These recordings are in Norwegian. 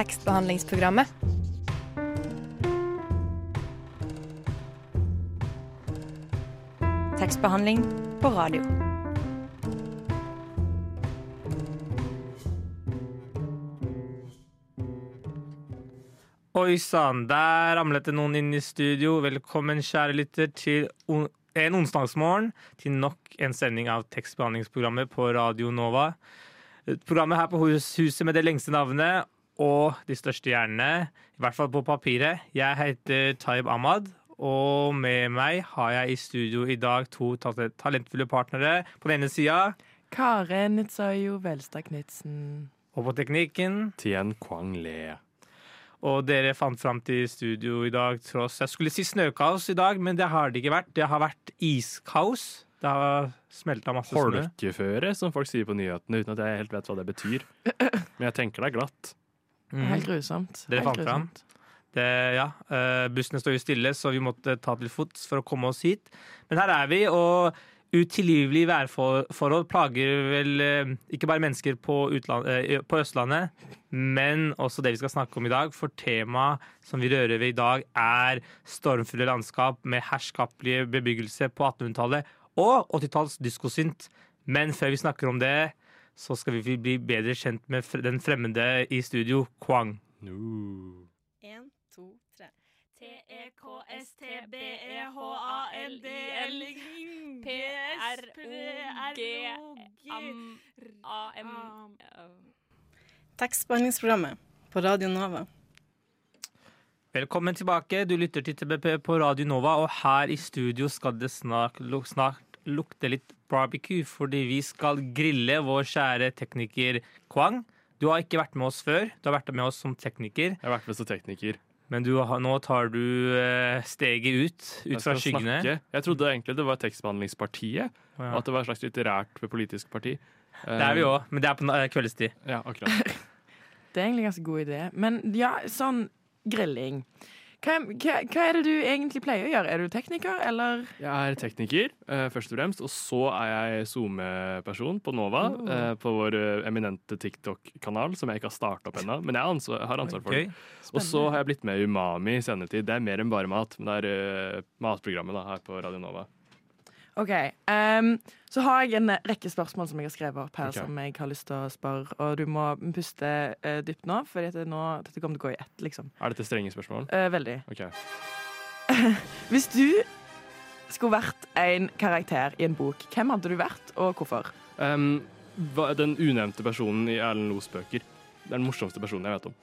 tekstbehandlingsprogrammet. Tekstbehandling på radio. Oi sann, der ramlet det noen inn i studio. Velkommen, kjære lytter, til en onsdagsmorgen til nok en sending av tekstbehandlingsprogrammet på Radio Nova. Programmet her på hus huset med det lengste navnet og de største hjernene, i hvert fall på papiret. Jeg heter Taib Ahmad, og med meg har jeg i studio i dag to talentfulle partnere. På den ene sida, Karen Nitsayo Velstad Knitsen. og på teknikken. Tien Kwang Le. Og dere fant fram til studio i dag tross Jeg skulle si snøkaos i dag, men det har det ikke vært. Det har vært iskaos. Det har smelta masse snø. Holkeføre, som folk sier på nyhetene, uten at jeg helt vet hva det betyr. Men jeg tenker det er glatt. Mhm. Helt grusomt. Dere fant fram? Det, ja, eh, bussene står jo stille, så vi måtte ta til fots for å komme oss hit. Men her er vi, og utilgivelige værforhold plager vel eh, ikke bare mennesker på, utland, eh, på Østlandet, men også det vi skal snakke om i dag. For temaet som vi rører ved i dag, er stormfulle landskap med herskapelige bebyggelse på 1800-tallet og 80-talls diskosynt. Men før vi snakker om det, så skal vi bli bedre kjent med den fremmede i studio, Kwang. No. En, to, tre. T-E-K-S-T-B-E-H-A-L-D-L P-R-O-G-A-M Tekstbehandlingsprogrammet på Radio Nova. Velkommen tilbake. Du lytter til TBP på Radio Nova, og her i studio skal det snart, snart lukte litt barbecue, fordi vi skal grille vår kjære tekniker Kwang. Du har ikke vært med oss før. Du har vært med oss som tekniker, Jeg har vært med som tekniker. men du nå tar du eh, steget ut, ut fra skyggene. snakke. Jeg trodde egentlig det var Tekstbehandlingspartiet, og Ja. at det var et slags litterært politisk parti. Det er vi òg, men det er på eh, kveldstid. Ja, akkurat. Det er egentlig en ganske god idé. Men ja, sånn grilling. Hva, hva, hva er det du egentlig pleier å gjøre? Er du tekniker, eller? Jeg er tekniker, eh, først og fremst, og så er jeg SoMe-person på Nova. Oh. eh, På vår eh, eminente TikTok-kanal, som jeg ikke har starta opp ennå. Men jeg har ansvar, har ansvar for okay. det. Og så har jeg blitt med i Umami i senere tid. Det er mer enn bare mat, men det er uh, matprogrammet da, her på Radio Nova. OK. Um, så har jeg en rekke spørsmål som jeg har skrevet opp her, okay. som jeg har lyst til å spørre. Og du må puste uh, dypt nå, for dette, nå, dette kommer til å gå i ett, liksom. Er dette strenge spørsmål? Uh, veldig. Okay. Hvis du skulle vært en karakter i en bok, hvem hadde du vært, og hvorfor? Um, den unevnte personen i Erlend Loes bøker. Det er den morsomste personen jeg vet om.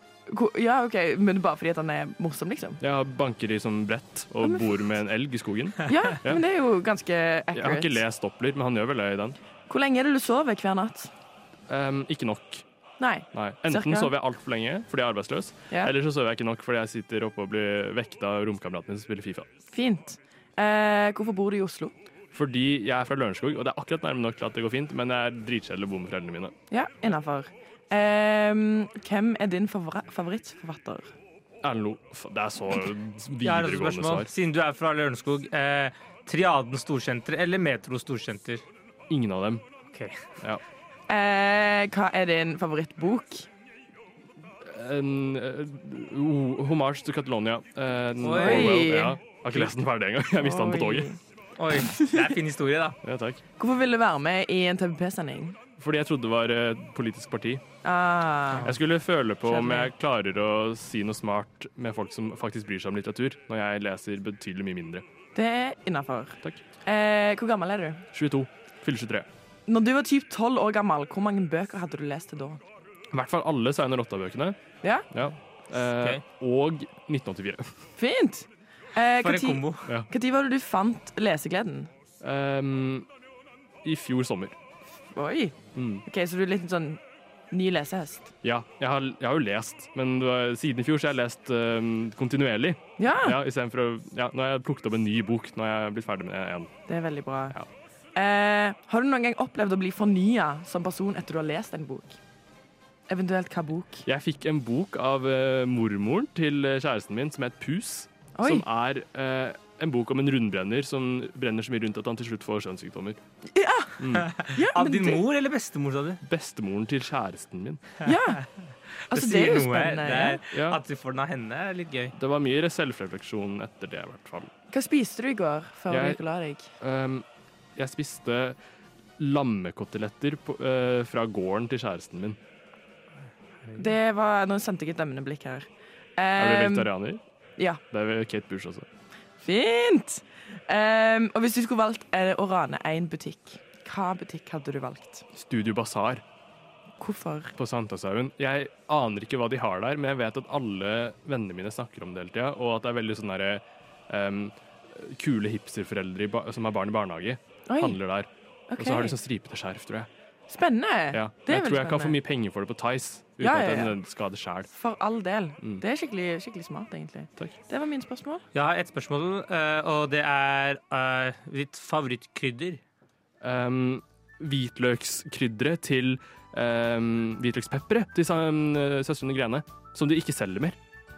Ja, ok, Men bare fordi han er morsom, liksom? Jeg banker i sånn brett og ja, bor med en elg i skogen. Ja, Ja. men det er jo ganske Jeg har ikke lest Doppler, men han gjør vel det i den. Hvor lenge er det du sover hver natt? Um, ikke nok. Nei. Nei. Enten Cirka? sover jeg altfor lenge fordi jeg er arbeidsløs, Ja. eller så sover jeg ikke nok fordi jeg sitter oppe og blir vekta av romkameraten min som spiller Fifa. Fint. Uh, hvorfor bor du i Oslo? Fordi jeg er fra Lørenskog, og det er akkurat nærme nok til at det går fint, men jeg er dritkjedelig å bo med foreldrene mine. Ja, innafor. hvem er din favorittforfatter? Erlend Lo. F- Det er så Jeg videregående svar. Siden du er fra Lørenskog, eh, Triaden Storsenter eller Metro Storsenter? Ingen av dem. Okay. Ja. Eh, hva er din favorittbok? En uh, Homage to Catalonia. En, Oi. Ja. Har ikke lest den ferdig engang. Jeg mista den på toget. Oi, det er en fin historie, da. Ja, takk. Hvorfor vil du være med i en TVP-sending? Fordi jeg trodde det var et politisk parti. Ah, Jeg skulle føle på om jeg klarer å si noe smart med folk som faktisk bryr seg om litteratur, når jeg leser betydelig mye mindre. det er innafor. Eh, hvor gammel er du? 22. Fyller 23. Når du var typ 12 år gammel, hvor mange bøker hadde du lest til da? I hvert fall alle Seiner Rotta-bøkene. Ja, Ja. Eh, Og 1984. fint! Eh, For en kombo. Når ja. var det du fant lesegleden? Um, I fjor sommer. Oi, Mm. ok, Så du er litt sånn ny lesehest? Ja, jeg har, jeg har jo lest, men var, siden i fjor så har jeg lest um, kontinuerlig. Ja, Ja, å, ja, nå har jeg plukket opp en ny bok. Nå har jeg blitt ferdig med en. det er veldig bra. Ja. Eh, har du noen gang opplevd å bli fornya som person etter du har lest en bok? Eventuelt hva bok? Jeg fikk en bok av uh, mormoren til eh, kjæresten min som het Pus. Oi, Som er eh, en bok om en rundbrenner som brenner så mye rundt at han til slutt får kjønnssykdommer. Ja, Av din det- mor eller bestemor, sa du? Bestemoren til kjæresten min. Ja. Altså, det er jo spennende. Det Ja. er, Ja. At du får den av henne, er litt gøy. Det var mye selvrefleksjon etter det, i hvert fall. Hva spiste du i går før du Jeg- gikk og la deg? Um, jeg spiste lammekoteletter på, uh, fra gården til kjæresten min. Det var, Nå sendte jeg et demmende blikk her. Er du Um, vegetarianer? ja. Det er Kate Bush også. Fint! Um, og hvis du skulle valgt eh, å rane én butikk, hva butikk hadde du valgt? Studio Basar. Hvorfor? på Sankthanshaugen. Jeg aner ikke hva de har der, men jeg vet at alle vennene mine snakker om det hele tida, og at det er veldig sånn derre um, kule hipsterforeldre som har barn i barnehage, Oi, handler der. Okay. Og så har de sånn stripete skjerf, tror jeg. Spennende! Ja. Det er jeg tror jeg jeg kan få mye penger for det på Tice, uten Ja, ja, ja. at den skader sjæl. For all del. Mm. Det er skikkelig, skikkelig smart, egentlig. Takk. Det var mine spørsmål. Jeg har et spørsmål, eh, og det er uh, ditt favorittkrydder. Um, hvitløkskrydderet til um, hvitløkspepperet til um, søstrene Grene, som de ikke selger mer.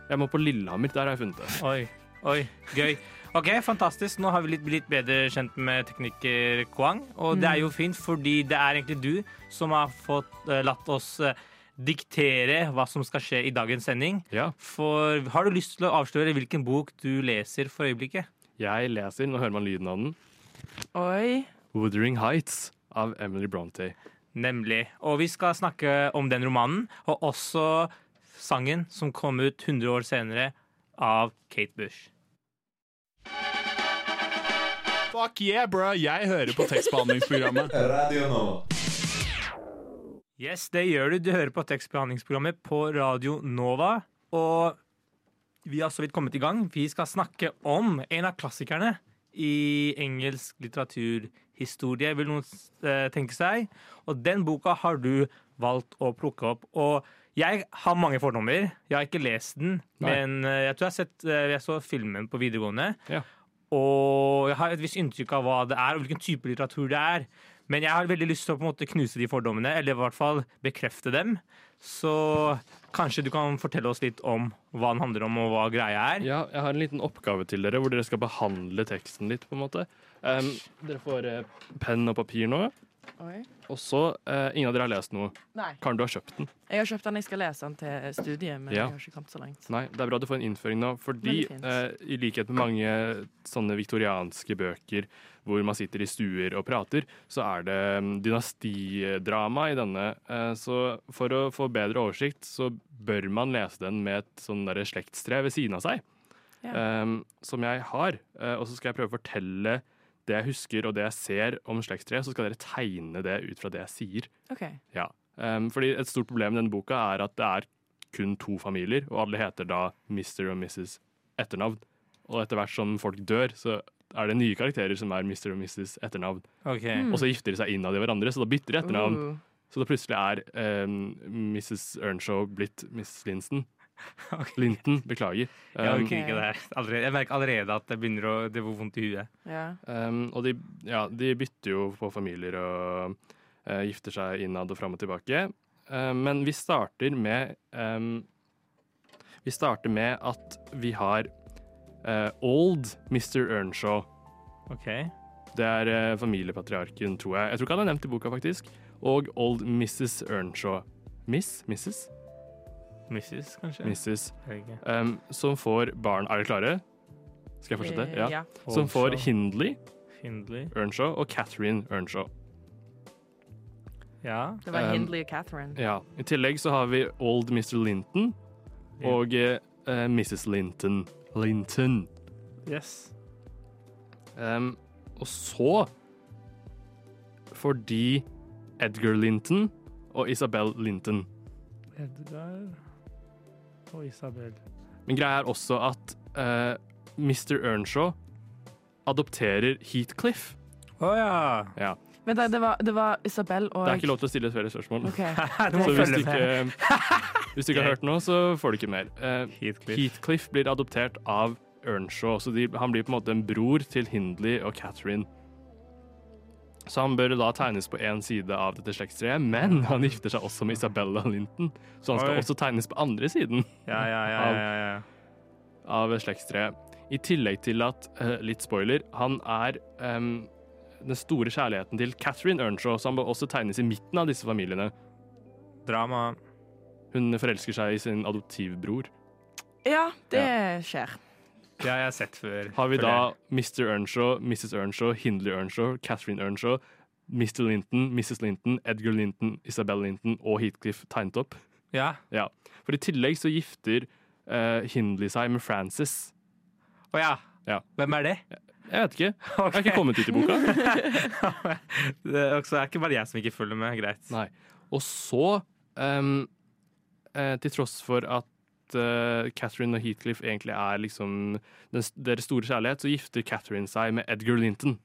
Jeg må på Lillehammer, der har jeg funnet det. Oi, oi, gøy. Ok, fantastisk. Nå har vi blitt, blitt bedre kjent med tekniker Kwang. Og det er jo fint, fordi det er egentlig du som har fått uh, latt oss eh, diktere hva som skal skje i dagens sending. Ja, For har du lyst til å avsløre hvilken bok du leser for øyeblikket? jeg leser, nå hører man lyden av den, Oi. Wuthering Heights av Emily Bronte. Nemlig. Og vi skal snakke om den romanen, og også sangen som kom ut 100 år senere av Kate Bush. Fuck yeah, bro! Jeg hører på tekstbehandlingsprogrammet. Radio Nova. Yes, det gjør du. Du hører på tekstbehandlingsprogrammet på Radio Nova. Og vi har så vidt kommet i gang. Vi skal snakke om en av klassikerne i engelsk litteraturhistorie, vil noen eh, tenke seg. Og den boka har du valgt å plukke opp. Og jeg har mange fordommer. Jeg har ikke lest den, Nei. men eh, jeg tror jeg har sett eh, Jeg så filmen på videregående. Ja. Og jeg har et visst inntrykk av hva det er, og hvilken type litteratur det er. Men jeg har veldig lyst til å på en måte knuse de fordommene, eller i hvert fall bekrefte dem. Så kanskje du kan fortelle oss litt om hva den handler om, og hva greia er. Ja, jeg har en liten oppgave til dere, hvor dere skal behandle teksten litt, på en måte. Um, dere får uh, penn og papir nå. Oi. Og så, eh, ingen av dere har lest noe. Nei. Karen, du har kjøpt den. Jeg har kjøpt den, jeg skal lese den til studiet, men Ja. jeg har ikke kommet så langt. Nei, det er bra du får en innføring nå, fordi eh, i likhet med mange sånne viktorianske bøker hvor man sitter i stuer og prater, så er det mm, dynastidrama i denne. Eh, så for å få bedre oversikt, så bør man lese den med et sånn slektstre ved siden av seg, Ja. eh, som jeg har. Eh, og så skal jeg prøve å fortelle det jeg husker og det jeg ser om slektstreet, så skal dere tegne det ut fra det jeg sier. OK. Ja. Um, fordi et stort problem i denne boka er at det er kun to familier, og alle heter da Mr. og Mrs. etternavn. Og etter hvert som folk dør, så er det nye karakterer som er Mr. og Mrs. etternavn. Ok. Mm. Og så gifter de seg innad i hverandre, så da bytter de etternavn. Uh, Så da plutselig er um, Mrs. Earnshaw blitt Miss Linton. Linton, beklager. Jeg Um, orker ikke det her. Allerede, jeg merker allerede at det begynner å det får vondt i huet. ja. Um, og de, ja, de bytter jo på familier og uh, gifter seg innad og fram og tilbake. Eh, men vi starter med um, Vi starter med at vi har uh, Old Mr. Earnshaw. Okay. Det er familiepatriarken, tror jeg. Jeg tror ikke han er nevnt i boka, faktisk. Og Old Mrs. Earnshaw. Miss? Mrs? Mrs., kanskje? Mrs. Um, som får barn Er dere klare? Skal jeg fortsette? Ja. ja. Som får Hindley Hindley. Earnshaw og Catherine Earnshaw. Ja. Det var Um, Hindley og Catherine. Ja. I tillegg så har vi Old Mr. Linton og eh, eh, Mrs. Linton. Linton. Yes. Um, og så fordi Edgar Linton og Isabel Linton. Edgar og Isabel. Men greia er også at uh, Mr. Earnshaw adopterer Heathcliff. Å ja. Ja. Men det, det var, det var Isabel og Det er ikke lov til å stille flere spørsmål. Okay. Så hvis du ikke, hvis du ikke har hørt noe, så får du ikke mer. Uh, Heathcliff. Heathcliff blir adoptert av Earnshaw, så de, han blir på en måte en bror til Hindley og Catherine. Så han bør da tegnes på én side av dette slektstreet, men han gifter seg også med Isabella Linton, så han skal Oi. også tegnes på andre siden Ja, ja, ja. ja, ja. av slektstreet. I tillegg til at, eh, litt spoiler, han er um, den store kjærligheten til Catherine Earnshaw, som også tegnes i midten av disse familiene. Drama. Hun forelsker seg i sin adoptivbror. Ja, det skjer. Det har jeg sett før. Har vi da. Mr. Earnshaw, Mrs. Earnshaw, Hindley Earnshaw, Catherine Earnshaw, Mr. Linton, Mrs. Linton, Edgar Linton, Isabel Linton og Heathcliff tegnet opp? Ja. Ja. For i tillegg så gifter uh, Hindley seg med Frances. Å ja. Ja. Hvem er det? Jeg vet ikke. Jeg har ikke kommet dit i boka. det er ikke bare jeg som ikke følger med. Greit. Nei. Og så, um, til tross for at eh, Catherine og Heathcliff egentlig er liksom den, deres store kjærlighet, så gifter Catherine seg med Edgar Linton.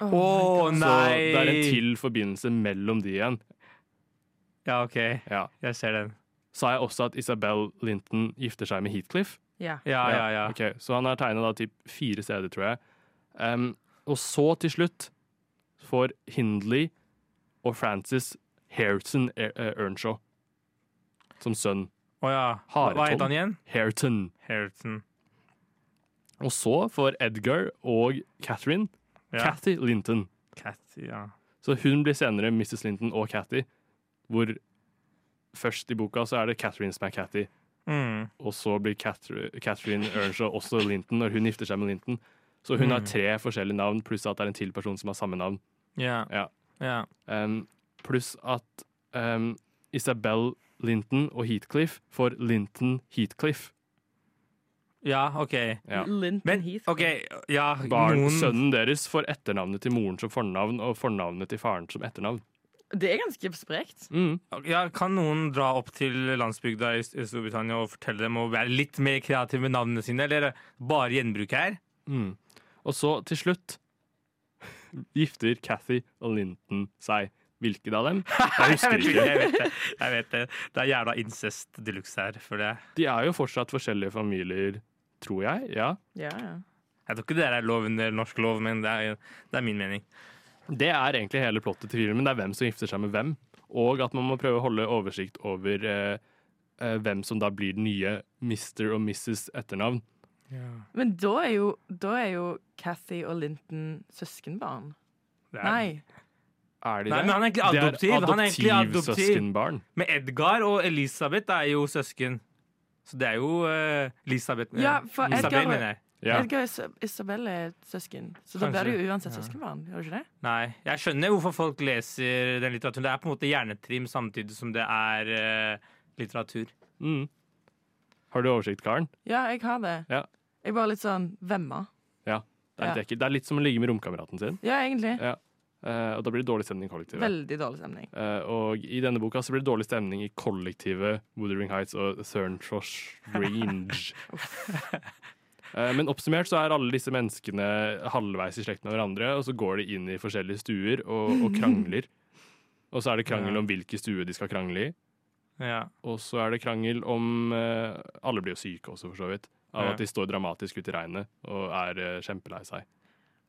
Å oh nei! Så det er en til forbindelse mellom de igjen. Ja, OK. Ja. Jeg ser den. Sa jeg også at Isabel Linton gifter seg med Heathcliff? Ja. Ja, ja, ja. Okay, Så han har tegna typ fire steder, tror jeg. Um, og så til slutt får Hindley og Frances Hareton E- eh, Earnshaw som sønn. Å ja. Hva het han igjen? Hareton. Harrison. Og så får Edgar og Catherine Ja. Cathy Linton. Cathy, ja. Så hun blir senere Mrs. Linton og Cathy, hvor først i boka så er det Catherine som er Cathy, Mm. og så blir Catherine Earnshaw også Linton når hun gifter seg med Linton. Så hun har Mm. tre forskjellige navn, pluss at det er en til person som har samme navn. Ja. Ja. Yeah. Um, pluss at um, Isabel Linton og Heathcliff får Linton Heathcliff. Ja, OK. Ja. Linton Men Heathcliff. Okay, ja, Barn, noen Sønnen deres får etternavnet til moren som fornavn, og fornavnet til faren som etternavn. Det er ganske sprekt. Mm. ja, Kan noen dra opp til landsbygda i Storbritannia og fortelle dem å være litt mer kreative med navnene sine, eller er bare gjenbruk her? Mm. Og så til slutt gifter Cathy og Linton seg. Hvilket av dem? Jeg husker vet ikke. Jeg vet det. Jeg vet det. det er jævla incest de luxe her, For det. De er jo fortsatt forskjellige familier, tror jeg. Ja. Ja, ja. Jeg tror ikke det er lov under norsk lov, men det er, det er min mening. Det er egentlig hele plottet til filmen. Det er hvem som gifter seg med hvem. Og at man må prøve å holde oversikt over eh, eh, hvem som da blir den nye Mr. og Mrs. etternavn. Men da er jo, da er jo Cathy og Linton søskenbarn. Nei. Er de Nei, det? men han er egentlig adoptiv. Det er Han er egentlig adoptiv. adoptivsøskenbarn. Men Edgar og Elisabeth er jo søsken. Så det er jo eh, Elisabeth Ja, for Isabel, Edgar- mener jeg. Ja. Edgar og Isa- Isabel er søsken, så da Kanskje. blir det jo uansett søskenbarn. Gjør det ikke det? Nei, jeg skjønner hvorfor folk leser den litteraturen. Det er på en måte hjernetrim samtidig som det er eh, litteratur. Mm. Har du oversikt, Karen? Ja, jeg har det. Ja. Jeg er bare litt sånn vemma. Det er litt ekkelt. Det er litt som å ligge med romkameraten sin. Ja, egentlig. Ja. Eh, og da blir det dårlig stemning i kollektivet. Veldig dårlig stemning. Uh, og i denne boka så blir det dårlig stemning i kollektivet Woodering Heights og Cerntrosh Range. Eh, men oppsummert så er alle disse menneskene halvveis i slekt med hverandre, og så går de inn i forskjellige stuer og, og krangler. Og så er det krangel om hvilke stuer de skal krangle i. Ja. Og så er det krangel om Alle blir jo syke også, for så vidt. Av at de står dramatisk ute i regnet og er kjempelei seg.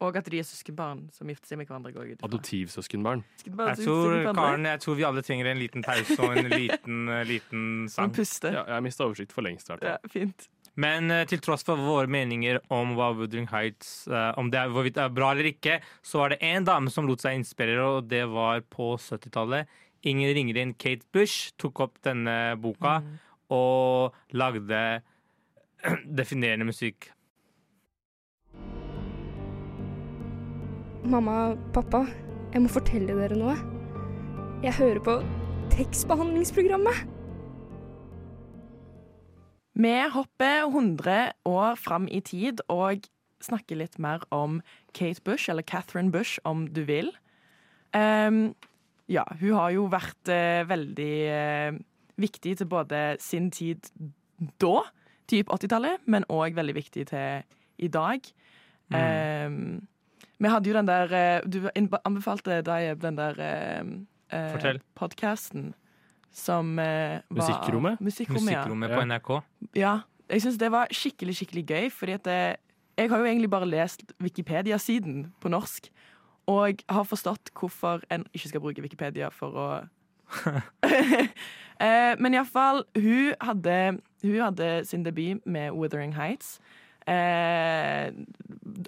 Og at de er søskenbarn som gifter seg med hverandre. går. Adoptivsøskenbarn. Jeg tror. Karen, jeg tror vi alle trenger en liten pause og en liten, eh, liten sang. sang. puste. Ja, jeg har mista oversikt for lengst. Ja, fint. Men eh, til tross for våre meninger om hva Woodring Heights eh, Om det er, hvorvidt det er bra eller ikke, så var det én dame som lot seg inspirere, og det var på 70-tallet. Ingen ringer inn Kate Bush tok opp denne boka Mm. og lagde definerende musikk. Mamma, pappa, jeg må fortelle dere noe. Jeg hører på tekstbehandlingsprogrammet. Vi hopper 100 år fram i tid og snakker litt mer om Kate Bush, eller Catherine Bush, om du vil. Um, ja, hun har jo vært uh, veldig uh, viktig til både sin tid da, typ 80-tallet, men òg veldig viktig til i dag. Ehm, vi hadde jo den der eh, Du anbefalte deg den der eh, podkasten som eh, var Musikkrommet? Musikkrommet, ja. Musikkrommet Ja. på NRK. Ja, jeg syns det var skikkelig skikkelig gøy. Fordi at det, jeg har jo egentlig bare lest Wikipedia-siden på norsk. Og har forstått hvorfor en ikke skal bruke Wikipedia for å eh, Men iallfall, hun hadde, hun hadde sin debut med 'Wuthering Heights'. Eh,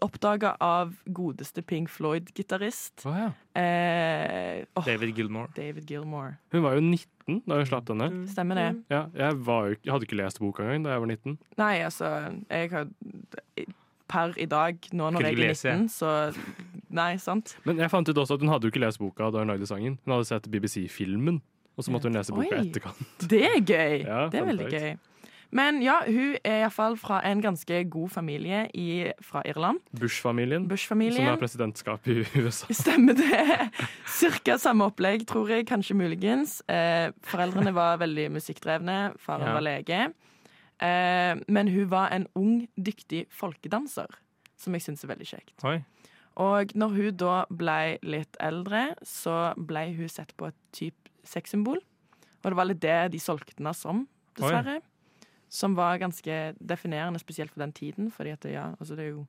Oppdaga av godeste Pink Floyd-gitarist. Oh, ja. Eh, oh, David Gilmore. David Gilmore. Hun var jo 19 da hun slapp denne. Stemmer det? Ja, jeg, var jo, jeg hadde ikke lest boka engang da jeg var 19. Nei, altså Jeg har Per i dag, nå når jeg er 19, så Nei, sant? Men jeg fant ut også at hun hadde jo ikke lest boka da hun lagde sangen. Hun hadde sett BBC-filmen, og så måtte hun lese boka i etterkant. Det er gøy! Ja, det er veldig gøy. Men ja, hun er iallfall fra en ganske god familie i, fra Irland. Bush-familien, Bush-familien. er presidentskap i USA. Stemmer det. Cirka samme opplegg, tror jeg. Kanskje muligens. Eh, foreldrene var veldig musikkdrevne. Faren Ja. var lege. Eh, men hun var en ung, dyktig folkedanser, som jeg syns er veldig kjekt. Oi. Og når hun da ble litt eldre, så ble hun sett på et type sexsymbol. Og det var litt det de solgte henne som, dessverre. Som var ganske definerende, spesielt for den tiden. Fordi at ja, altså det er jo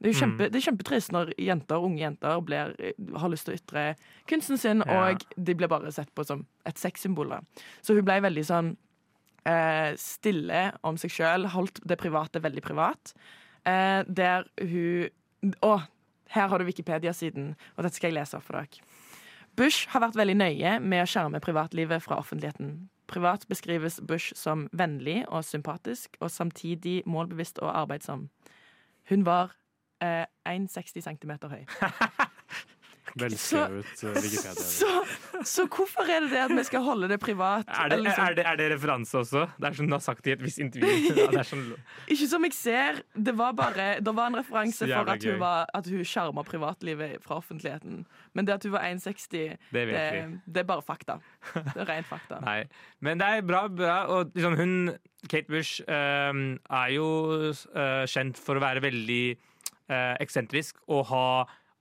det er, jo kjempe, Mm. det er kjempetrist når jenter, unge jenter blir, har lyst til å ytre kunsten sin, Ja. og de blir bare sett på som et sexsymbol. Så hun ble veldig sånn eh, stille om seg sjøl, holdt det private veldig privat. Eh, der hun Å, her har du Wikipedia-siden, og dette skal jeg lese opp for dere. Bush har vært veldig nøye med å skjerme privatlivet fra offentligheten. Privat beskrives Bush som vennlig og sympatisk, og samtidig målbevisst og arbeidsom. Hun var eh, 1,60 cm høy. Velskrevet uh, Wikipedia. Så, så hvorfor er det det at vi skal holde det privat? Er det, liksom- er, det, er det referanse også? Det er som du har sagt i et visst intervju. Ja, det sånn, Ikke som jeg ser. Det var bare Det var en referanse for at hun, var, at hun skjerma privatlivet fra offentligheten. Men det at hun var 1,60, det det, det er bare fakta. Det er rent fakta. Nei. Men det er bra. bra og liksom hun, Kate Bush, um, er jo uh, kjent for å være veldig uh, eksentrisk og ha,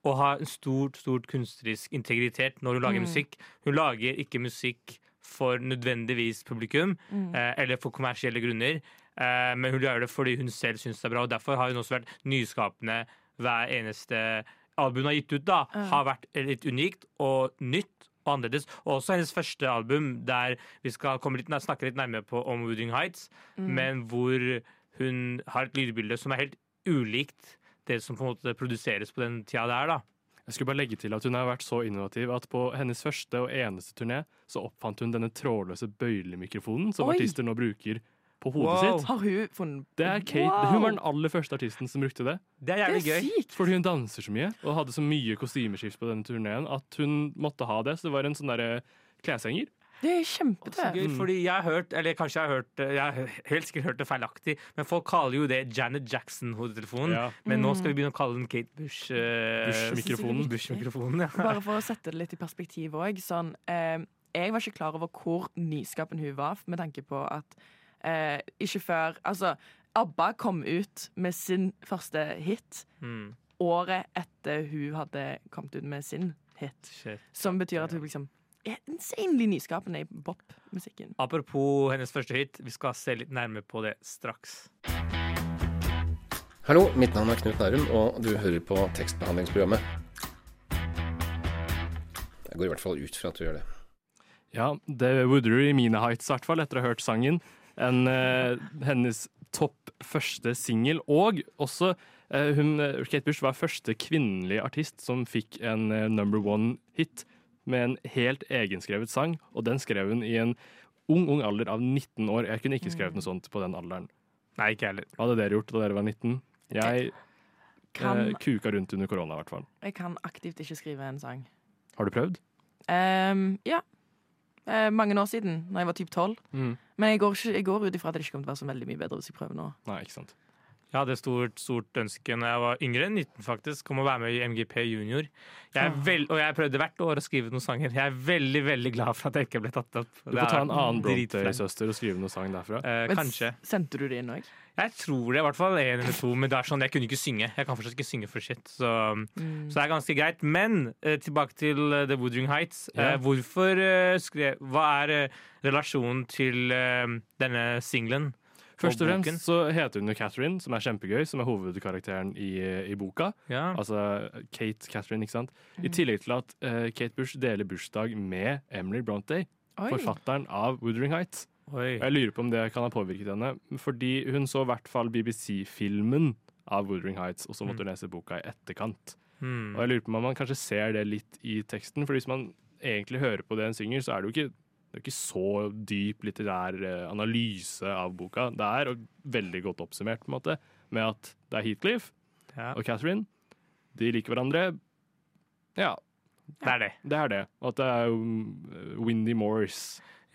og ha en stort, stort kunstnerisk integritet når hun lager Mm. musikk. Hun lager ikke musikk for nødvendigvis publikum Mm. eh, eller for kommersielle grunner. Eh, men hun gjør det fordi hun selv syns det er bra, og derfor har hun også vært nyskapende hver eneste album hun har gitt ut. da, mm. Har vært litt unikt og nytt og annerledes. Og også hennes første album, der vi skal komme litt, snakke litt nærmere på om Woodring Heights, Mm. men hvor hun har et lydbilde som er helt ulikt det som på en måte produseres på den tida der. da. Jeg skulle bare legge til at Hun har vært så innovativ at på hennes første og eneste turné så oppfant hun denne trådløse bøylemikrofonen som Oi. artister nå bruker på hodet Wow. sitt. Har hun funnet Det er Kate. Wow! Hun var den aller første artisten som brukte det. Det er Det jævlig er gøy. sykt! Fordi hun danser så mye og hadde så mye kostymeskift på denne turneen at hun måtte ha det. Så det var en sånn derre kleshenger. Det er kjempetøft. gøy, Mm. fordi jeg har hørt, eller kanskje jeg har hørt Jeg har helt sikkert hørt det feilaktig, men folk kaller jo det Janet Jackson-hodetelefonen. Ja. Men nå Mm. skal vi begynne å kalle den Kate Bush. eh, Bush-mikrofonen. Bush-mikrofonen, ja. Bare for å sette det litt i perspektiv òg. Sånn, eh, jeg var ikke klar over hvor nyskapen hun var, med tanke på at eh, ikke før Altså, ABBA kom ut med sin første hit Mm. året etter hun hadde kommet ut med sin hit. Shit. Som betyr at hun liksom er insanely nyskapende i popmusikken. Apropos hennes første hit, vi skal se litt nærmere på det straks. Hallo, mitt navn er Knut Nærum, og du hører på tekstbehandlingsprogrammet. Jeg går i hvert fall ut fra at du gjør det. Ja, det er du i mine heights, i hvert fall, etter å ha hørt sangen. En, eh, hennes topp første singel, og også eh, hun, eh, Kate Bush var første kvinnelige artist som fikk en eh, number one-hit med en helt egenskrevet sang, og den skrev hun i en ung, ung alder av 19 år. Jeg kunne ikke skrevet noe sånt på den alderen. Nei, ikke heller. Hva hadde dere gjort da dere var 19? Jeg Kan, eh, kuka rundt under korona, i hvert fall. jeg kan aktivt ikke skrive en sang. Har du prøvd? Um, ja. Eh, mange år siden, når jeg var typ tolv. Men jeg går, ikke, jeg går ut ifra at det ikke kommer til å være så veldig mye bedre hvis jeg prøver nå. Nei, ikke sant. Jeg hadde et stort, stort ønske når jeg var yngre, 19 faktisk, om å være med i MGP Junior. Jeg er Ah. og jeg prøvde hvert år å skrive noen sanger. Jeg er veldig veldig glad for at jeg ikke ble tatt opp. Du får ta en annen. Bronte-søster og skrive noen sang derfra. Eh, Men kanskje. Sendte du det inn òg? Jeg tror det, i hvert fall én eller to, men det er sånn, jeg kunne ikke synge. Jeg kan fortsatt ikke synge for shit, så, Mm. så det er ganske greit. Men eh, tilbake til eh, The Woodring Heights. Eh, hvorfor eh, skrev Hva er relasjonen til denne singelen? Først og fremst så heter hun jo Catherine, som er kjempegøy, som er hovedkarakteren i, i boka. Ja. Altså Kate Catherine, ikke sant. Mm. I tillegg til at uh, Kate Bush deler bursdag med Emily Bronte, forfatteren av Woodring Heights. Oi. Jeg lurer på om det kan ha påvirket henne, fordi hun så i hvert fall BBC-filmen av Woodring Heights, og så måtte hun lese boka i etterkant. Hmm. Og jeg lurer på om man kanskje ser det litt i teksten, for hvis man egentlig hører på det hun synger, så er det jo ikke, det er ikke så dyp litterær eh, analyse av boka. Det er veldig godt oppsummert på en måte, med at det er Heathcliff Ja, og Catherine. De liker hverandre. Ja, det er det. det er det. Og at det er mm, Windy Moores.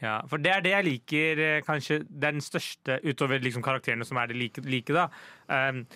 Ja, for det er det jeg liker eh, kanskje Det er den største, utover liksom karakterene som er det like, like da. Um,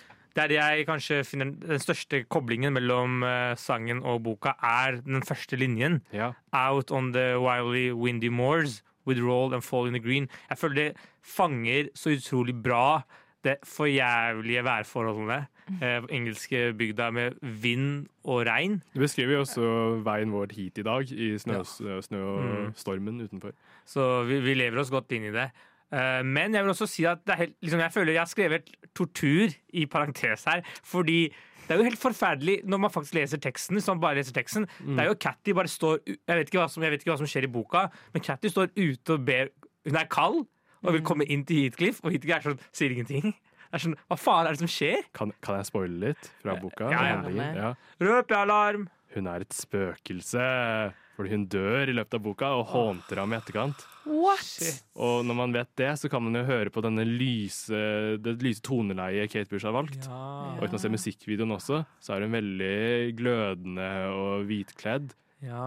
er det jeg kanskje finner Den største koblingen mellom eh, sangen og boka er den første linjen. Ja. Out on the wildly windy moors with roll and fall in the green. Jeg føler det fanger så utrolig bra det forjævlige værforholdene eh, engelske bygda med vind og regn. Det beskriver jo også veien vår hit i dag, i snø, Ja. snø og Mm. stormen utenfor. Så vi, vi lever oss godt inn i det. Eh, men jeg vil også si at det er helt, liksom, jeg føler jeg har skrevet tortur i parentes her. Fordi det er jo helt forferdelig når man faktisk leser teksten. Som bare leser teksten. Det er jo Catty bare står jeg vet, som, jeg vet ikke hva som skjer i boka, men Catty står ute og ber Hun er kald og vil komme inn til Heathcliff, og Heathcliff er sånn, sier ingenting. Er sånn, Hva faen er det som skjer? Kan, kan jeg spoile litt fra boka? Ja, ja. Ja. Røpealarm! Hun er et spøkelse, fordi hun dør i løpet av boka og hånter ham i etterkant. What?! Og når man vet det, så kan man jo høre på denne lyse, det lyse toneleiet Kate Bush har valgt. Og uten å se musikkvideoen også, så er hun veldig glødende og hvitkledd. Ja.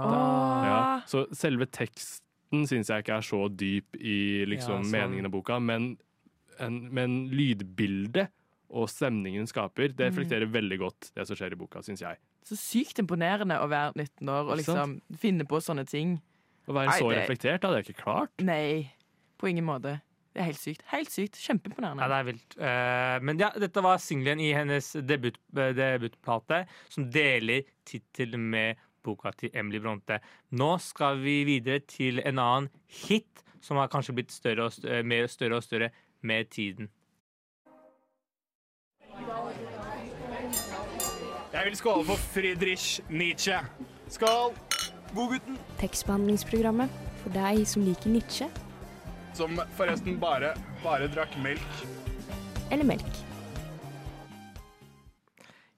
Ja. Så selve teksten syns jeg ikke er så dyp i liksom, Ja, sånn. meningen av boka, men, en, men lydbildet og stemningen hun skaper, det reflekterer veldig godt det som skjer i boka, syns jeg. Så sykt imponerende å være 19 år og liksom finne på sånne ting. Å være Nei, så det- reflektert hadde jeg ikke klart. Nei, på ingen måte. Det er helt sykt. Helt sykt. Kjempeimponerende. Ja, det er vilt. Uh, men ja, dette var singelen i hennes debut, uh, debutplate, som deler tittel med boka til Emily Bronte. Nå skal vi videre til en annen hit som har kanskje blitt større og større, mer større og større med tiden. Jeg vil skåle for Friedrich Nietzsche. Skål! Godgutten. Tekstbehandlingsprogrammet for deg som liker Nietzsche Som forresten bare, bare drakk melk. eller melk.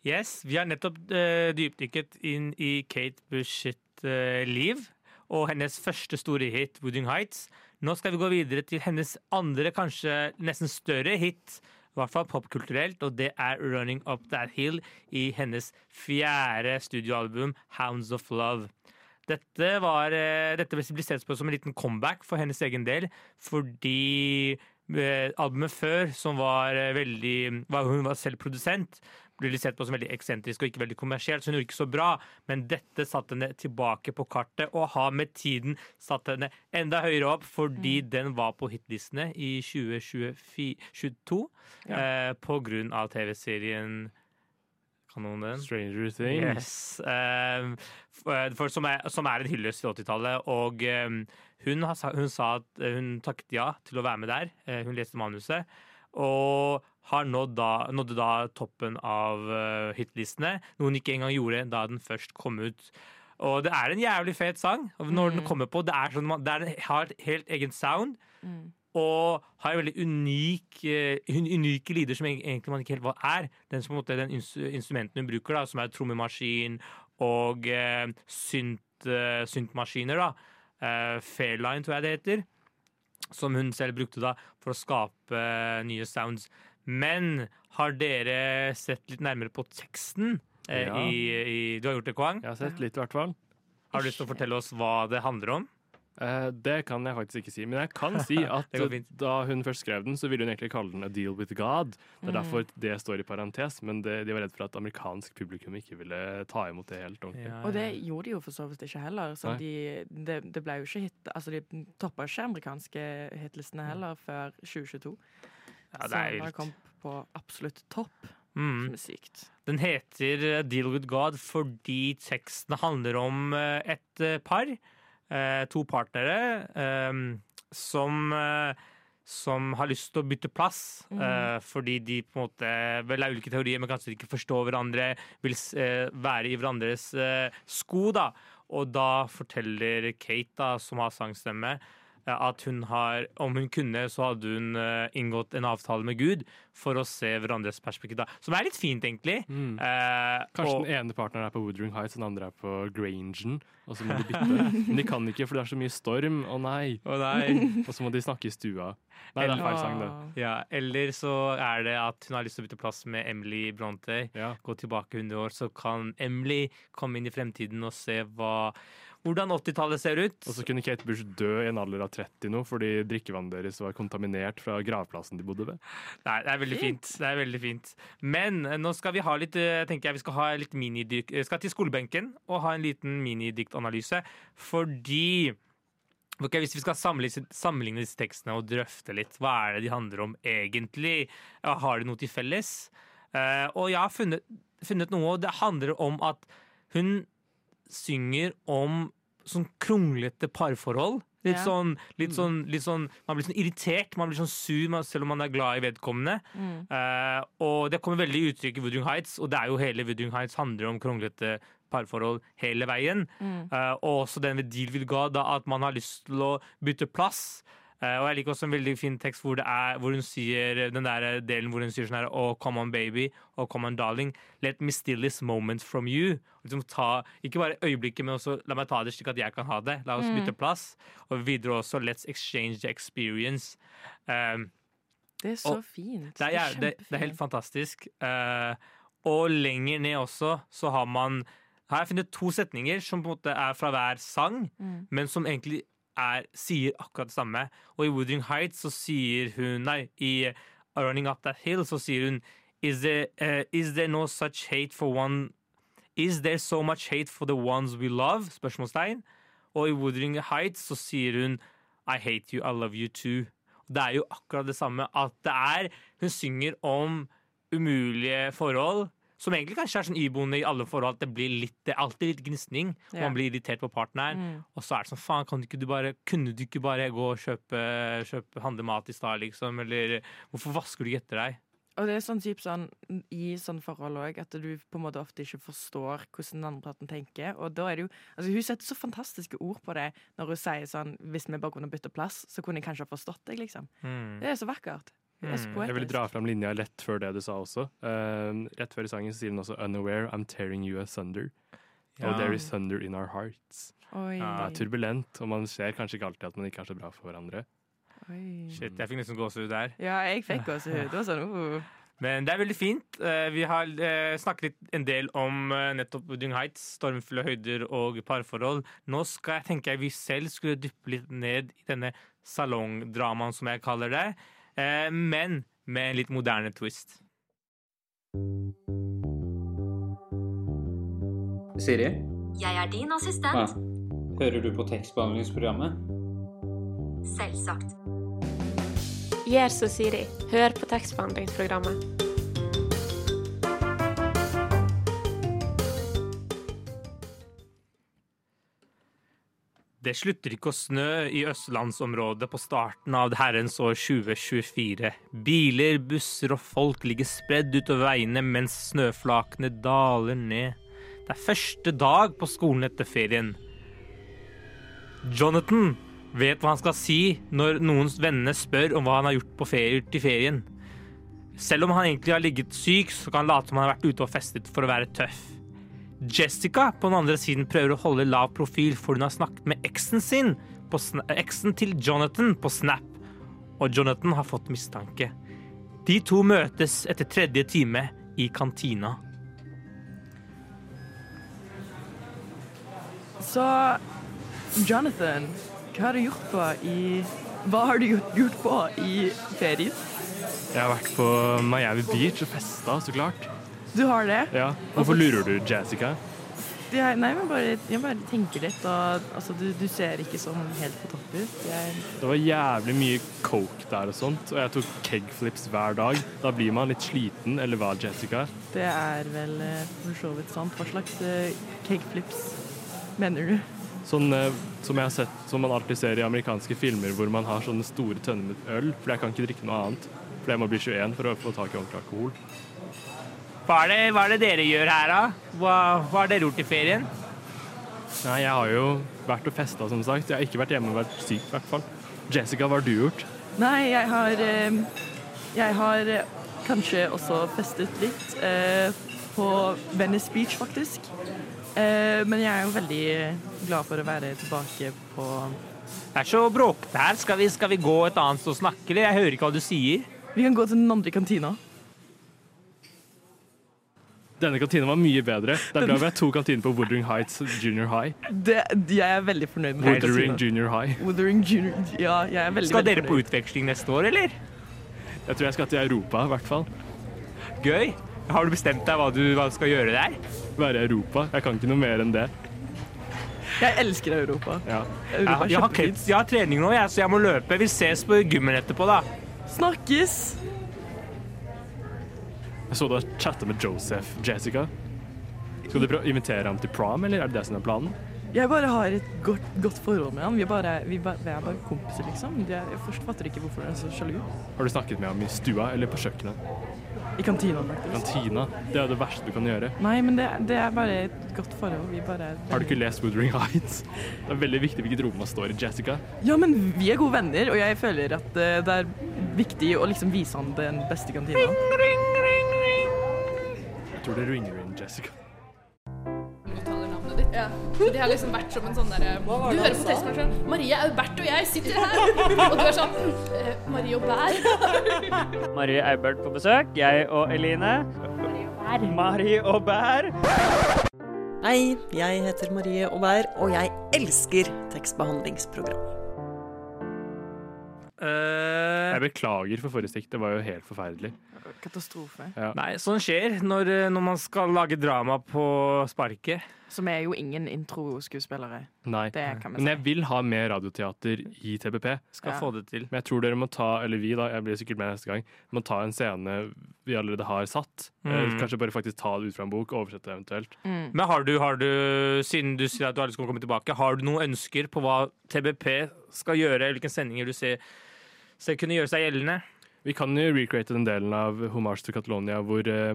Yes, vi har nettopp uh, dypdykket inn i Kate Bush sitt uh, liv og hennes første store hit, 'Wooding Heights'. Nå skal vi gå videre til hennes andre, kanskje nesten større hit, i hvert fall popkulturelt, og det er 'Running Up That Hill' i hennes fjerde studioalbum, 'Hounds of Love'. Dette, var, eh, dette ble sett på som en liten comeback for hennes egen del, fordi eh, albumet før, som var eh, veldig var, Hun var selv produsent, ble litt sett på som veldig eksentrisk og ikke veldig kommersielt, så hun gjorde ikke så bra. Men dette satte henne tilbake på kartet, og har med tiden satt henne enda høyere opp, fordi den var på hitlistene i 2022 eh, på grunn av TV-serien Kan noen den? Stranger Things. Yes. Um, for, for, som, er, som er en hyllest til 80-tallet. Og um, hun, hun sa at hun takket ja til å være med der. Uh, hun leste manuset. Og har nådd da, nådde da toppen av uh, hitlistene, noe hun ikke engang gjorde da den først kom ut. Og det er en jævlig fet sang. Når den kommer på, det er sånn, man- det har et helt egen sound. Og har en veldig unik, uh, un- unike lyder som eg- egentlig man ikke helt hva er. Den, som, på en måte, den ins instrumenten hun bruker, da, som er trommemaskin og uh, synt, Uh, syntmaskiner. da. Eh, Fairline, tror jeg det heter. Som hun selv brukte da for å skape eh, nye sounds. Men har dere sett litt nærmere på teksten? eh, Ja. i, i, du har gjort det, Kwang. Jeg har sett litt, i hvert fall. Har du lyst til å fortelle oss hva det handler om? Eh, det kan jeg faktisk ikke si, men jeg kan si at da hun først skrev den, så ville hun egentlig kalle den A Deal with God. Det er derfor det står i parentes, men det, de var redd for at amerikansk publikum ikke ville ta imot det helt ordentlig. Og det gjorde de jo for så vidt ikke heller. Så de, det, det ble jo ikke hit Altså, de toppa ikke amerikanske hitlistene heller før 2022. Ja, det så er den vilt. kom på absolutt topp. Mm. Som er sykt. Den heter Deal with God fordi teksten handler om eh, et eh, par, to partnere, eh, som, eh, som har lyst til å bytte plass. eh, Fordi de på en måte vel er ulike teorier, men kanskje de ikke forstår hverandre, vil eh, være i hverandres eh, sko. da. Og da forteller Kate, da, som har sangstemme, eh, at hun har Om hun kunne, så hadde hun eh, inngått en avtale med Gud for å se hverandres perspektiv. Som er litt fint, egentlig. Mm. Eh, Kanskje og, den ene partneren er på Woodring Heights, den andre er på Grangen. Og så må de bytte. Men de kan ikke, for det er så mye storm. Å nei. Å nei. Og så må de snakke i stua. Nei, det er feil sang, det. Ja, eller så er det at hun har lyst til å bytte plass med Emily Bronte. Ja. Gå tilbake 100 år, så kan Emily komme inn i fremtiden og se hva, hvordan 80-tallet ser ut. Og så kunne Kate Bush dø i en alder av 30 nå, fordi drikkevannet deres var kontaminert fra gravplassen de bodde ved. Nei, det er veldig fint. Det er veldig fint. Men eh, nå skal vi ha litt eh, tenker jeg vi skal ha litt minidyk eh, Skal til skolebenken og ha en liten minidiktanalyse. Fordi ok, Hvis vi skal sammenligne, disse tekstene og drøfte litt, hva er det de handler om egentlig? Har de noe til felles? Uh, og jeg har funnet, funnet noe, det handler om at hun synger om sånn kronglete parforhold. Litt, Ja. sånn, litt, sånn, litt sånn Man blir sånn irritert, man blir sånn sur selv om man er glad i vedkommende. Mm. Uh, og det kommer veldig i uttrykk i Woodring Heights, og det er jo hele Woodring Heights handler om kronglete parforhold hele veien. Mm. Uh, og også den ved Deal with God, da, at man har lyst til å bytte plass. Eh, og jeg liker også en veldig fin tekst hvor, det er, hvor hun sier den der delen hvor hun sier sånn her Oh, come on, baby. Oh, come on, darling. Let me steal this moment from you. Liksom ta, ikke bare øyeblikket, men også la meg ta det slik at jeg kan ha det. La oss Mm. bytte plass. Og videre også Let's exchange the experience. Um, Det er så Og fint. det er, ja, det, det er helt fantastisk. Uh, og lenger ned også så har man Her har jeg funnet to setninger som på en måte er fra hver sang, Mm. men som egentlig er, sier akkurat det samme. Og i Woodring Heights så sier hun Nei, i Running Up That Hill så sier hun Is there, uh, is there no such hate for one Is there so much hate for the ones we love? Spørsmålstegn. Og i Woodring Heights så sier hun I hate you, I love you too. Det er jo akkurat det samme at det er Hun synger om umulige forhold. Som egentlig kanskje er sånn iboende i alle forhold. At det, blir litt, det er alltid litt gnisning. Ja. Man blir irritert på partneren. Mm. Og så er det sånn faen, kan du ikke du bare, kunne du ikke bare gå og kjøpe, kjøpe handle mat i stad, liksom? Eller hvorfor vasker du ikke etter deg? Og det er sånn typ sånn i sånne forhold òg, at du på en måte ofte ikke forstår hvordan den andre parten tenker. Og da er det jo Altså, hun setter så fantastiske ord på det når hun sier sånn Hvis vi bare kunne bytte plass, så kunne jeg kanskje ha forstått deg, liksom. Mm. Det er så vakkert. Mm. Jeg vil dra fram linja rett før det du sa også. Uh, rett før i sangen så sier hun også 'Unaware, I'm tearing you asunder'. Ja. Og 'There is thunder in our hearts'. Oi. Det er turbulent, og man ser kanskje ikke alltid at man ikke er så bra for hverandre. Oi. Shit, jeg fikk nesten gåsehud der. Ja, jeg fikk gåsehud. sånn uh. Men det er veldig fint. Eh, Vi har eh, snakket litt en del om nettopp Dung Heights, stormfulle høyder og parforhold. Nå skal jeg tenke jeg vi selv skulle dyppe litt ned i denne salongdramaen, som jeg kaller det. Eh, Men med en litt moderne twist. Siri? Jeg er din Ja. assistent. Hører du på tekstbehandlingsprogrammet? Selvsagt. Gjør som Siri. Hør på tekstbehandlingsprogrammet. Det slutter ikke å snø i østlandsområdet på starten av herrens år 2024. Biler, busser og folk ligger spredd utover veiene mens snøflakene daler ned. Det er første dag på skolen etter ferien. Jonathan vet hva han skal si når noens venner spør om hva han har gjort på ferie til ferien. Selv om han egentlig har ligget syk, så kan han late som han har vært ute og festet for å være tøff. Jessica på den andre siden prøver å holde lav profil, for hun har snakket med eksen sin, på eksen til Jonathan på Snap. Og Jonathan har fått mistanke. De to møtes etter tredje time i kantina. Så Jonathan, hva har du gjort på i Hva har du gjort, gjort på i ferien? Jeg har vært på Miami Beach og festa, så klart. Du har det? Ja. Hvorfor lurer du, Jessica? Jeg, nei, men bare, jeg bare tenker litt, og altså, du, du ser ikke sånn helt på topp ut. Jeg, Det var jævlig mye coke der og sånt, og jeg tok kegflips hver dag. Da blir man litt sliten, eller hva, Jessica? det er vel eh, for så vidt sant. Hva slags kegflips mener du? Sånn eh, som jeg har sett, som man alltid ser i amerikanske filmer, hvor man har sånne store tønner med øl, for jeg kan ikke drikke noe annet. For jeg må bli 21 for å få tak i ordentlig alkohol. Hva er det, hva er det dere gjør her, da? Hva, hva har dere gjort i ferien? Nei, jeg har jo vært og festa, som sagt. Jeg har ikke vært hjemme og vært syk, i hvert fall. Jessica, hva har du gjort? Nei, jeg har eh, Jeg har eh, kanskje også festet litt eh, på Venice Beach, faktisk. Eh, men jeg er jo veldig glad for å være tilbake på Det er så bråkete her. Skal vi, skal vi gå et annet sted og snakke, eller? Jeg hører ikke hva du sier. Vi kan gå til den andre kantina. Denne kantinen var mye bedre. Det er bra vi har to kantiner på Woodring Heights Junior High. Det, jeg er veldig fornøyd med Woodring. Junior High. Woodring Junior Ja, jeg er veldig, Skal veldig dere på utveksling neste år, eller? Jeg tror jeg skal til Europa, i hvert fall. Gøy. Har du bestemt deg hva du, hva du skal gjøre der? Være i Europa. Jeg kan ikke noe mer enn det. Jeg elsker Europa. Ja. Europa er jeg, har, jeg har trening nå, jeg, så jeg må løpe. Vi ses på gymmen etterpå, da. Snakkes! Jeg så du har chatta med Joseph, Jessica. Skal du prøve å invitere ham til prom, eller er det det som er planen? Jeg bare har et godt, godt forhold med han. Vi bare, vi bare, vi er bare kompiser, liksom. Jeg, først fatter ikke hvorfor han er så sjalu. Har du snakket med ham i stua eller på kjøkkenet? I kantina, faktisk. Kantina. Det er det verste du kan gjøre. Nei, men det, det er bare et godt forhold. Vi bare Har du ikke lest Woodring Heights? Det er veldig viktig hvilket rom man står i, Jessica. Ja, men vi er gode venner, og jeg føler at eh, det er viktig å liksom vise han den beste kantina. Jeg tror det ringer inn, Jessica. uttaler navnet ditt. Så de har liksom vært som en sånn derre Du hører på tekstmaskinen. Marie Aubert og jeg sitter her. Og du er sånn eh, Marie og Bær. Marie Aubert på besøk. Jeg og Eline. Marie og Bær. Hei, jeg heter Marie Aubert, og jeg elsker tekstbehandlingsprogram. Jeg beklager for forrige stikk. Det var jo helt forferdelig. Katastrofe. Ja. Nei, sånn skjer når, når man skal lage drama på sparket. Som er jo ingen introskuespillere. Nei. Det kan Men jeg vil ha mer radioteater i TPP. Skal få det til. Men jeg tror dere må ta, eller vi da, jeg blir sikkert med neste gang, må ta en scene vi allerede har satt. Eh, Mm. Kanskje bare faktisk ta det ut fra en bok, oversette det eventuelt. Men har du, har du, siden du sier at du har lyst til å komme tilbake, har du noen ønsker på hva TBP skal gjøre, hvilke sendinger du ser, ser kunne gjøre seg gjeldende? Vi kan jo recreate den delen av Homage to Catalonia hvor eh,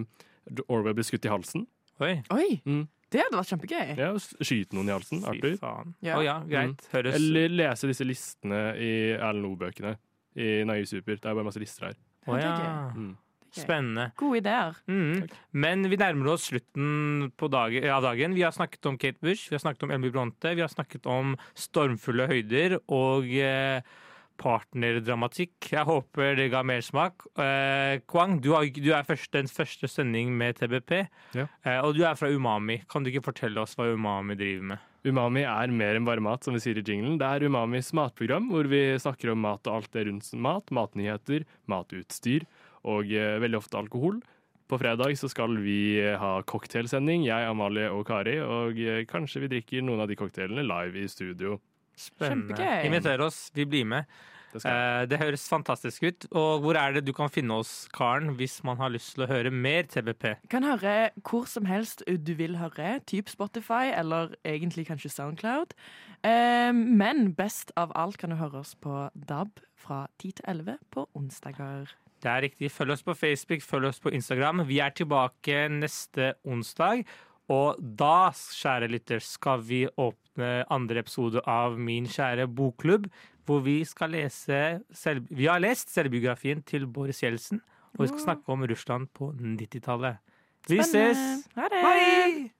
Orwell blir skutt i halsen. Oi. Oi, Mm. det hadde vært kjempegøy. Ja, skyte noen i halsen. Fy Arthur. faen. Ja. Å ja, greit. Høres Eller lese disse listene i Erlend Loe-bøkene. I Naiv Super. Det er bare masse lister her. Å ja. Mm. Spennende. Gode ideer. Mm. Men vi nærmer oss slutten på dagen, av dagen. Vi har snakket om Kate Bush, vi har snakket om Elmy Bronte, vi har snakket om stormfulle høyder og eh, partnerdramatikk. Jeg håper det ga mersmak. Eh, Kwang, du, har, du er først, den første sending med TBP, Ja. eh, og du er fra Umami. Kan du ikke fortelle oss hva Umami driver med? Umami er mer enn bare mat, som vi sier i jinglen. Det er Umamis matprogram, hvor vi snakker om mat og alt det rundt mat. Matnyheter, matutstyr og eh, veldig ofte alkohol. På fredag så skal vi eh, ha cocktailsending, jeg, Amalie og Kari. Og eh, kanskje vi drikker noen av de cocktailene live i studio. Spennende. Kjempegøy. Inviter oss, vi blir med. Det skal Eh, det høres fantastisk ut. Og hvor er det du kan finne oss, Karen, hvis man har lyst til å høre mer TBP? Kan høre hvor som helst du vil høre, typ Spotify eller egentlig kanskje Soundcloud. Eh, men best av alt kan du høre oss på DAB fra 10 til 11 på onsdager. Det er riktig. Følg oss på Facebook, følg oss på Instagram. Vi er tilbake neste onsdag. Og da, kjære lytter, skal vi åpne andre episode av Min kjære bokklubb, hvor vi skal lese selv, Vi har lest selvbiografien til Boris Jeltsin, og vi skal snakke om Russland på 90-tallet. Vi ses! Ha det! Hei!